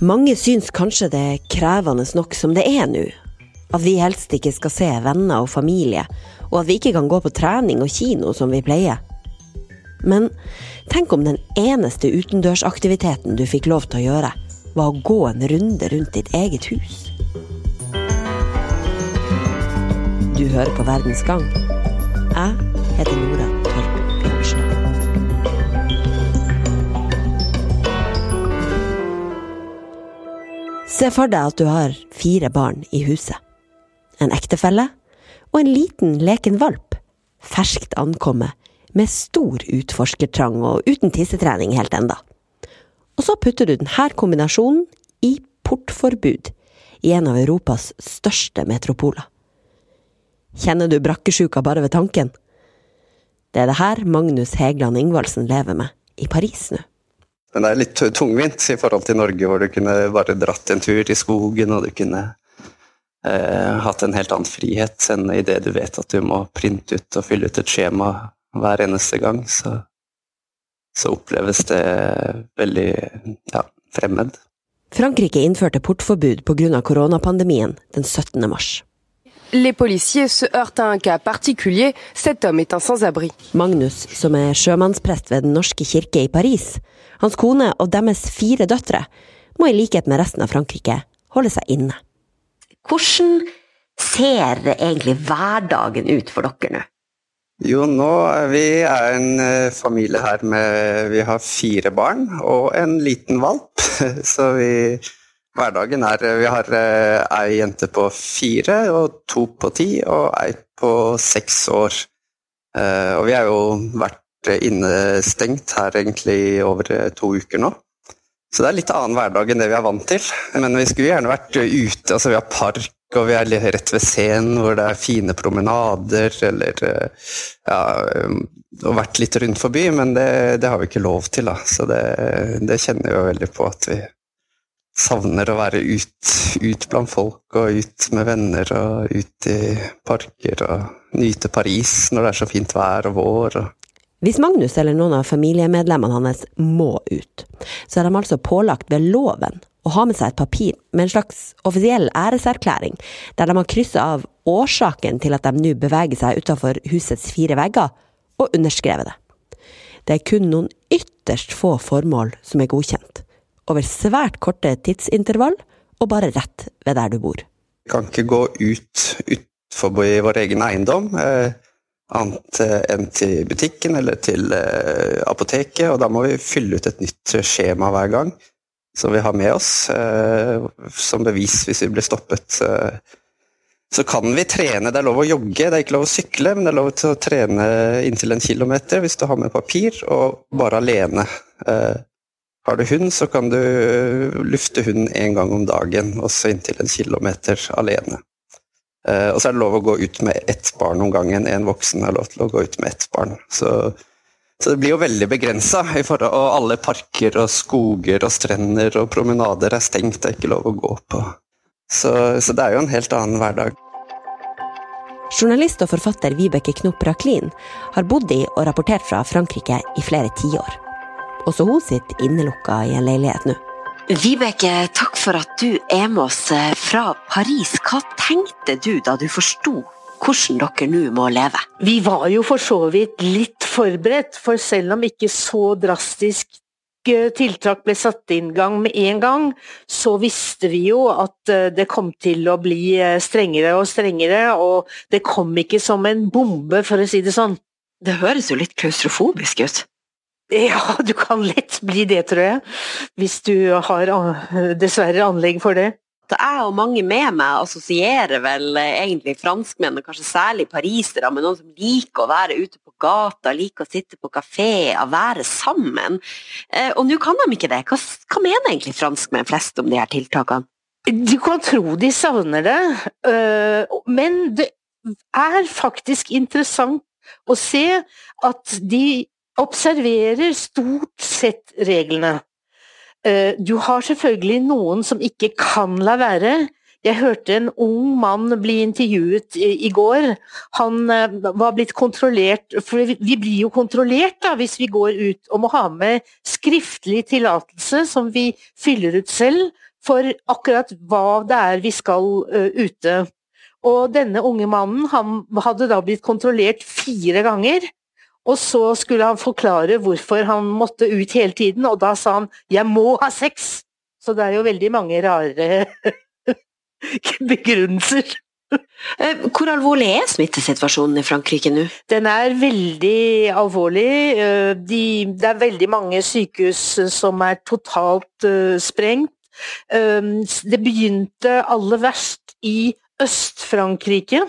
Mange syns kanskje det er krevende nok som det er nå. At vi helst ikke skal se venner og familie, og at vi ikke kan gå på trening og kino som vi pleier. Men tenk om den eneste utendørsaktiviteten du fikk lov til å gjøre, var å gå en runde rundt ditt eget hus. Du hører på Verdens gang. Jeg heter Nora Se for deg at du har fire barn i huset. En ektefelle og en liten leken valp. Ferskt ankommet, med stor utforskertrang og uten tissetrening helt enda. Og så putter du denne kombinasjonen i portforbud i en av Europas største metropoler. Kjenner du brakkesjuka bare ved tanken? Det er det her Magnus Hegland Ingvaldsen lever med i Paris nå. Men det er litt tungvint i forhold til Norge, hvor du kunne bare dratt en tur til skogen, og du kunne eh, hatt en helt annen frihet enn i det du vet at du må printe ut og fylle ut et skjema hver eneste gang. Så, så oppleves det veldig ja, fremmed. Frankrike innførte portforbud pga. koronapandemien den 17. mars. Les policiers se heurtent à un cas particulier. Cet homme est un sans-abri. Magnus, som er sjømannsprest ved Den norske kirke i Paris, hans kone og deres fire døtre, må i likhet med resten av Frankrike holde seg inne. Hvordan ser egentlig hverdagen ut for dere nå? Jo, nå er vi er en eh, familie her med Vi har fire barn og en liten valp. Så vi Hverdagen er Vi har eh, ei jente på fire og to på ti og ei på seks år. Eh, og vi har jo vært innestengt her egentlig over to uker nå. Så det er litt annen hverdag enn det vi er vant til. Men vi skulle gjerne vært ute. altså Vi har park, og vi er rett ved scenen hvor det er fine promenader, eller ja, og vært litt rundt forbi, men det, det har vi ikke lov til, da. Så det, det kjenner vi jo veldig på at vi savner å være ut, ut blant folk og ut med venner og ut i parker og nyte Paris når det er så fint vær og vår. hvis Magnus eller noen av familiemedlemmene hans må ut, så er de altså pålagt ved loven å ha med seg et papir med en slags offisiell æreserklæring, der de har krysset av årsaken til at de nå beveger seg utenfor husets fire vegger, og underskrevet det. Det er kun noen ytterst få formål som er godkjent, over svært korte tidsintervall, og bare rett ved der du bor. Vi kan ikke gå ut utenfor vår egen eiendom. Eh, annet eh, enn til butikken eller til eh, apoteket, og da må vi fylle ut et nytt skjema hver gang som vi har med oss eh, som bevis hvis vi blir stoppet. Så kan vi trene, det er lov å jogge, det er ikke lov å sykle, men det er lov til å trene inntil en kilometer hvis du har med papir, og bare alene. Har du hund, så kan du lufte hunden én gang om dagen, også inntil en kilometer alene. Uh, og så er det lov å gå ut med ett barn om gangen. En voksen har lov til å gå ut med ett barn. Så, så det blir jo veldig begrensa. Og alle parker og skoger og strender og promenader er stengt, det er ikke lov å gå på. Så, så det er jo en helt annen hverdag. Journalist og forfatter Vibeke Knop Raklin har bodd i og rapportert fra Frankrike i flere tiår. Også hun sitter innelukka i en leilighet nå. Vibeke, takk for at du er med oss eh, fra Paris. Hva tenkte du da du forsto hvordan dere nå må leve? Vi var jo for så vidt litt forberedt, for selv om ikke så drastisk tiltak ble satt inn gang med en gang, så visste vi jo at eh, det kom til å bli eh, strengere og strengere, og det kom ikke som en bombe, for å si det sånn. Det høres jo litt klaustrofobisk ut? Ja, du kan lett bli det, tror jeg. Hvis du har dessverre anlegg for det. Jeg og mange med meg assosierer vel eh, egentlig franskmenn, og kanskje særlig parisere, med noen som liker å være ute på gata, liker å sitte på kafé, å være sammen. Eh, og nå kan de ikke det. Hva, hva mener egentlig franskmenn flest om de her tiltakene? Du kan tro de savner det, eh, men det er faktisk interessant å se at de observerer stort sett reglene. Eh, du har selvfølgelig noen som ikke kan la være. Jeg hørte en ung mann bli intervjuet i går. Han eh, var blitt kontrollert, for vi blir jo kontrollert da hvis vi går ut og må ha med skriftlig tillatelse som vi fyller ut selv for akkurat hva det er vi skal uh, ute. Og denne unge mannen han hadde da blitt kontrollert fire ganger. Og så skulle han forklare hvorfor han måtte ut hele tiden, og da sa han 'jeg må ha sex'. Så det er jo veldig mange rare begrunnelser. Eh, hvor alvorlig er smittesituasjonen i Frankrike nå? Den er veldig alvorlig. Eh, de, det er veldig mange sykehus som er totalt uh, sprengt. Det begynte aller verst i Øst-Frankrike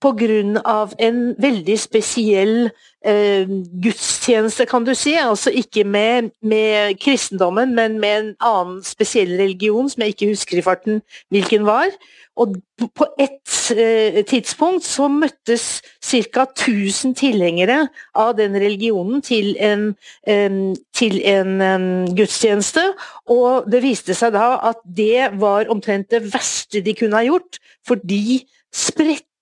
pga. en veldig spesiell eh, gudstjeneste, kan du si. Altså ikke med, med, kristendommen, men med en annen spesiell religion som jeg ikke husker i farten hvilken var. Og på et eh, tidspunkt så møttes ca. 1000 tilhengere av den religionen til en, eh, til en um, gudstjeneste, og det viste seg da at det var omtrent det verste de kunne ha gjort, fordi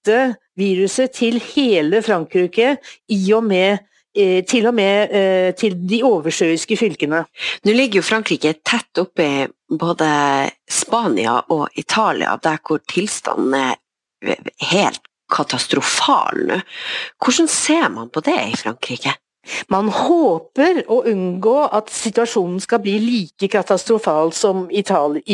spredte viruset til hele Frankrike i og med eh, til og med eh, til de oversjøiske fylkene. Nå ligger jo Frankrike tett oppi både Spania og Italia, der hvor tilstanden er helt katastrofal nå. Hvordan ser man på det i Frankrike? Man håper å unngå at situasjonen skal bli like katastrofal som i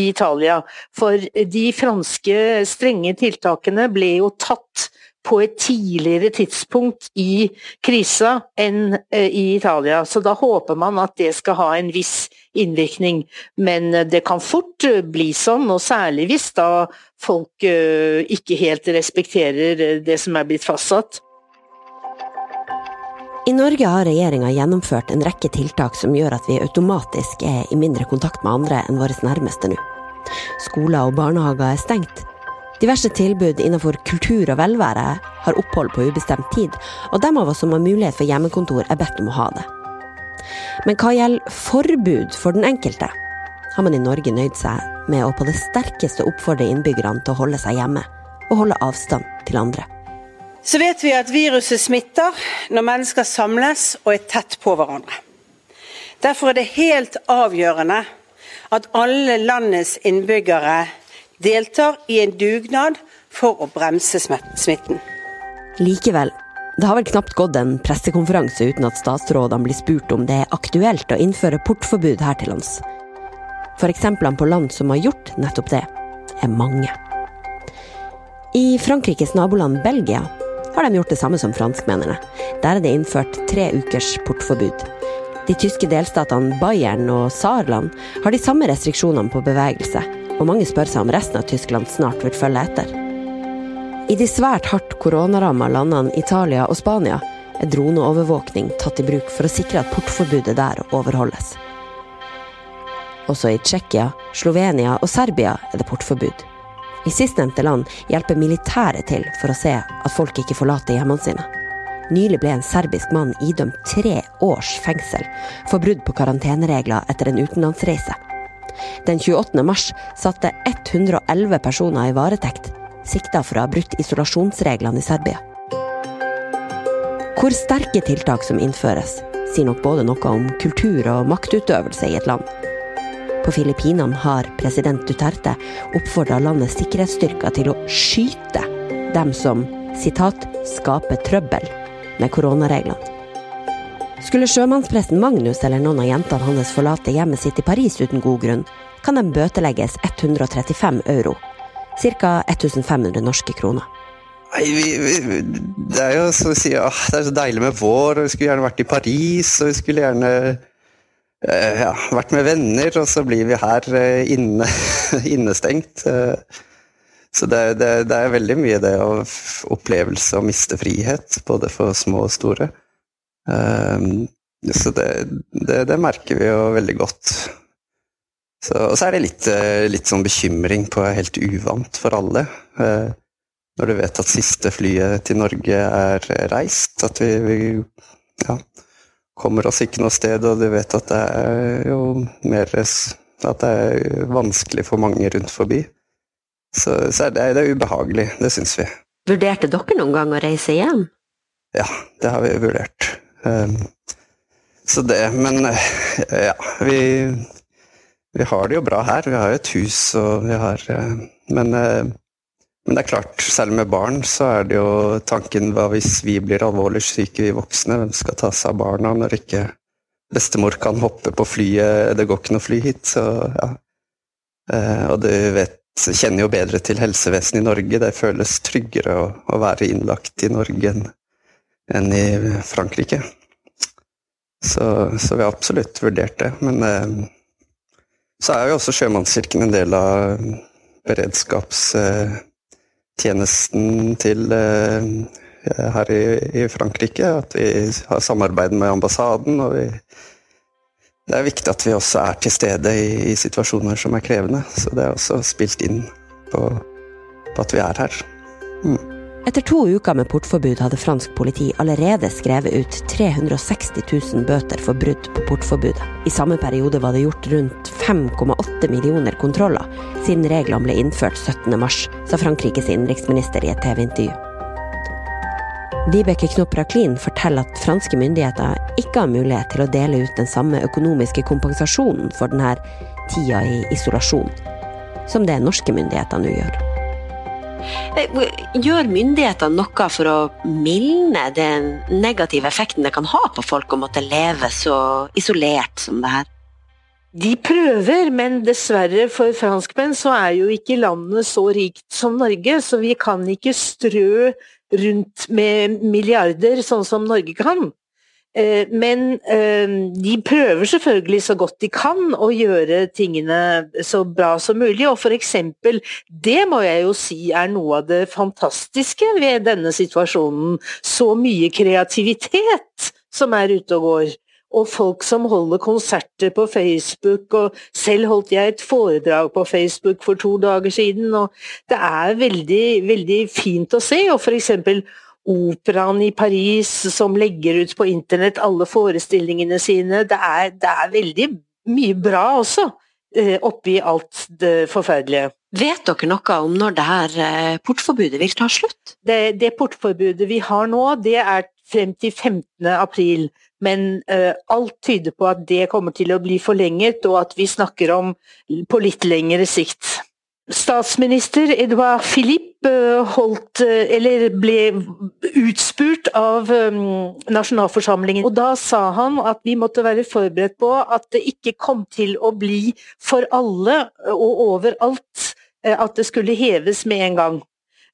Italia, for de franske strenge tiltakene ble jo tatt på et tidligere tidspunkt i krisa enn eh, i Italia. Så da håper man at det skal ha en viss innvirkning. Men eh, det kan fort eh, bli sånn, og særlig hvis da folk ikke helt respekterer det som er blitt fastsatt. I Norge har regjeringa gjennomført en rekke tiltak som gjør at vi automatisk er i mindre kontakt med andre enn våre nærmeste nå. Skoler og barnehager er stengt, Diverse tilbud innenfor kultur og velvære har opphold på ubestemt tid, og dem av oss som har mulighet for hjemmekontor, er bedt om å ha det. Men hva gjelder forbud for den enkelte, har man i Norge nøyd seg med å på det sterkeste oppfordre innbyggerne til å holde seg hjemme, og holde avstand til andre. Så vet vi at viruset smitter når mennesker samles og er tett på hverandre. Derfor er det helt avgjørende at alle landets innbyggere deltar i en dugnad for å bremse smitten. Likevel, det har vel knapt gått en pressekonferanse uten at statsrådene blir spurt om det er aktuelt å innføre portforbud her til lands. For eksemplene på land som har gjort nettopp det, er mange. I Frankrikes naboland Belgia har de gjort det samme som franskmennene. Der er det innført tre ukers portforbud. De tyske delstatene Bayern og Saarland har de samme restriksjonene på bevegelse, og mange spør seg om resten av Tyskland snart vil følge etter. I de svært hardt koronaramma landene Italia og Spania er droneovervåkning tatt i bruk for å sikre at portforbudet der overholdes. Også i Tsjekkia, Slovenia og Serbia er det portforbud. I sistnevnte land hjelper militæret til for å se at folk ikke forlater hjemmene sine. Nylig ble en serbisk mann idømt tre års fengsel for brudd på karanteneregler etter en utenlandsreise. Den 28. mars satte 111 personer i varetekt, sikta for å ha brutt isolasjonsreglene i Serbia. Hvor sterke tiltak som innføres, sier nok både noe om kultur og maktutøvelse i et land. På Filippinene har president Duterte oppfordra landets sikkerhetsstyrker til å skyte dem som sitat, 'skaper trøbbel' med koronareglene. Skulle sjømannspresten Magnus eller noen av jentene hans forlate hjemmet sitt i Paris uten god grunn, kan de bøtelegges 135 euro. Ca. 1500 norske kroner. Nei, vi, vi, det er jo så å si, det er så deilig med vår, og vi skulle gjerne vært i Paris, og vi skulle gjerne ja, vært med venner, og så blir vi her eh, inne, innestengt. Eh, så det, det, det, er veldig mye det av opplevelse å miste frihet, både for små og store. Så det, det, merker vi jo veldig godt. Så, og så er det litt, eh, litt, sånn bekymring på helt uvant for alle. Når du vet at siste flyet til Norge er reist, at vi, vi ja, kommer oss ikke noe sted, og du vet at det er jo mer At det er vanskelig for mange rundt forbi. Så, så er det, det er ubehagelig, det syns vi. Vurderte dere noen gang å reise hjem? Ja, det har vi vurdert. Ehm, så det Men eh, ja, vi vi har det jo bra her. Vi har jo et hus og vi har Men, men det er klart, selv med barn så er det jo tanken hva hvis vi blir alvorlig syke, vi voksne? Hvem skal ta seg av barna når ikke bestemor kan hoppe på flyet? Det går ikke noe fly hit, så ja. Og du vet kjenner jo bedre til helsevesenet i Norge. Det føles tryggere å, være innlagt i Norge enn, i Frankrike. Så, så, vi har absolutt vurdert det. Men eh, så er jo også Sjømannskirken en del av beredskapstjenesten til eh, her i, i, Frankrike. At vi har samarbeid med ambassaden. og vi det er viktig at vi også er til stede i, i situasjoner som er krevende. Så det er også spilt inn på, på at vi er her. Mm. Etter to uker med portforbud hadde fransk politi allerede skrevet ut 360 000 bøter for brudd på portforbudet. I samme periode var det gjort rundt 5,8 millioner kontroller siden reglene ble innført 17.3, sa Frankrikes innenriksminister i et TV-intervju. Vibeke Knopp Raklin forteller at franske myndigheter ikke har mulighet til å dele ut den samme økonomiske kompensasjonen for denne tida i isolasjon, som det norske myndigheter nå gjør. Eh, gjør myndighetene noe for å mildne den negative effekten det kan ha på folk å måtte leve så isolert som det her? De prøver, men dessverre for franskmenn så er jo ikke landet så rikt som Norge, så vi kan ikke strø rundt med milliarder, sånn som Norge kan. Eh, men eh, de prøver selvfølgelig så godt de kan å gjøre tingene så bra som mulig. Og for eksempel, det må jeg jo si er noe av det fantastiske ved denne situasjonen. Så mye kreativitet som er ute og går og folk som holder konserter på Facebook, og selv holdt jeg et foredrag på Facebook for to dager siden, og det er veldig, veldig fint å se. Og for eksempel Operaen i Paris som legger ut på internett alle forestillingene sine. Det er, det er veldig mye bra også, eh, oppi alt det forferdelige. Vet dere noe om når det her eh, portforbudet vil ta slutt? Det, det portforbudet vi har nå, det er frem til 15. april. Men uh, alt tyder på at det kommer til å bli forlenget, og at vi snakker om på litt lengre sikt. Statsminister Edouard Philippe uh, holdt, eller ble utspurt av um, nasjonalforsamlingen. Og da sa han at vi måtte være forberedt på at det ikke kom til å bli for alle og overalt at det skulle heves med en gang.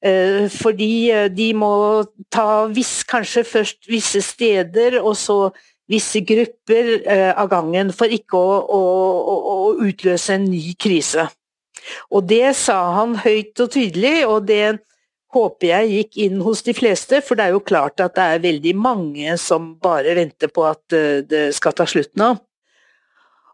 Eh, fordi eh, de må ta viss, kanskje først visse steder, og så visse grupper eh, av gangen, for ikke å, å, å utløse en ny krise. Og det sa han høyt og tydelig, og det håper jeg gikk inn hos de fleste, for det er jo klart at det er veldig mange som bare venter på at det skal ta slutt nå.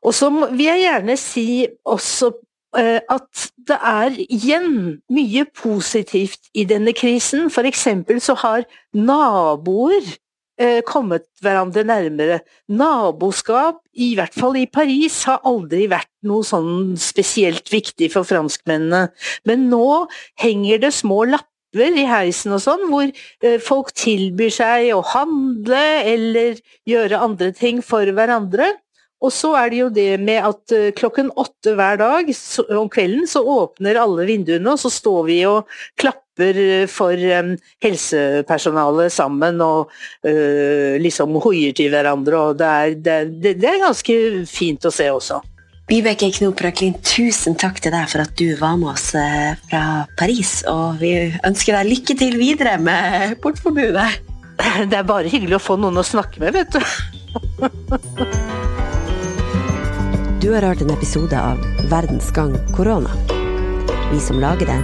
Og så vil jeg gjerne si også Eh, at det er igjen mye positivt i denne krisen. For eksempel så har naboer eh, kommet hverandre nærmere. Naboskap, i hvert fall i Paris, har aldri vært noe sånn spesielt viktig for franskmennene. Men nå henger det små lapper i heisen og sånn, hvor eh, folk tilbyr seg å handle eller gjøre andre ting for hverandre. Og så er det jo det med at eh, klokken åtte hver dag om kvelden så åpner alle vinduene, og så står vi og klapper for um, helsepersonalet sammen og uh, liksom hoier til hverandre. og det er, det, det er, ganske fint å se også. Vibeke Knopraklin, tusen takk til deg for at du var med oss fra Paris. Og vi ønsker deg lykke til videre med portforbudet. Det er bare hyggelig å få noen å snakke med, vet du. Du har hørt en episode av Verdens gang korona. Vi som lager den,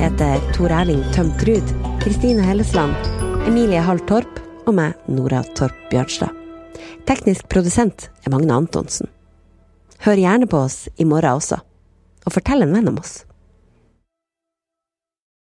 heter Tor Erling Tømt Ruud, Kristine Hellesland, Emilie Hall Torp og meg, Nora Torp Bjørnstad. Teknisk produsent er Magne Antonsen. Hør gjerne på oss i morgen også, og fortell en venn om oss.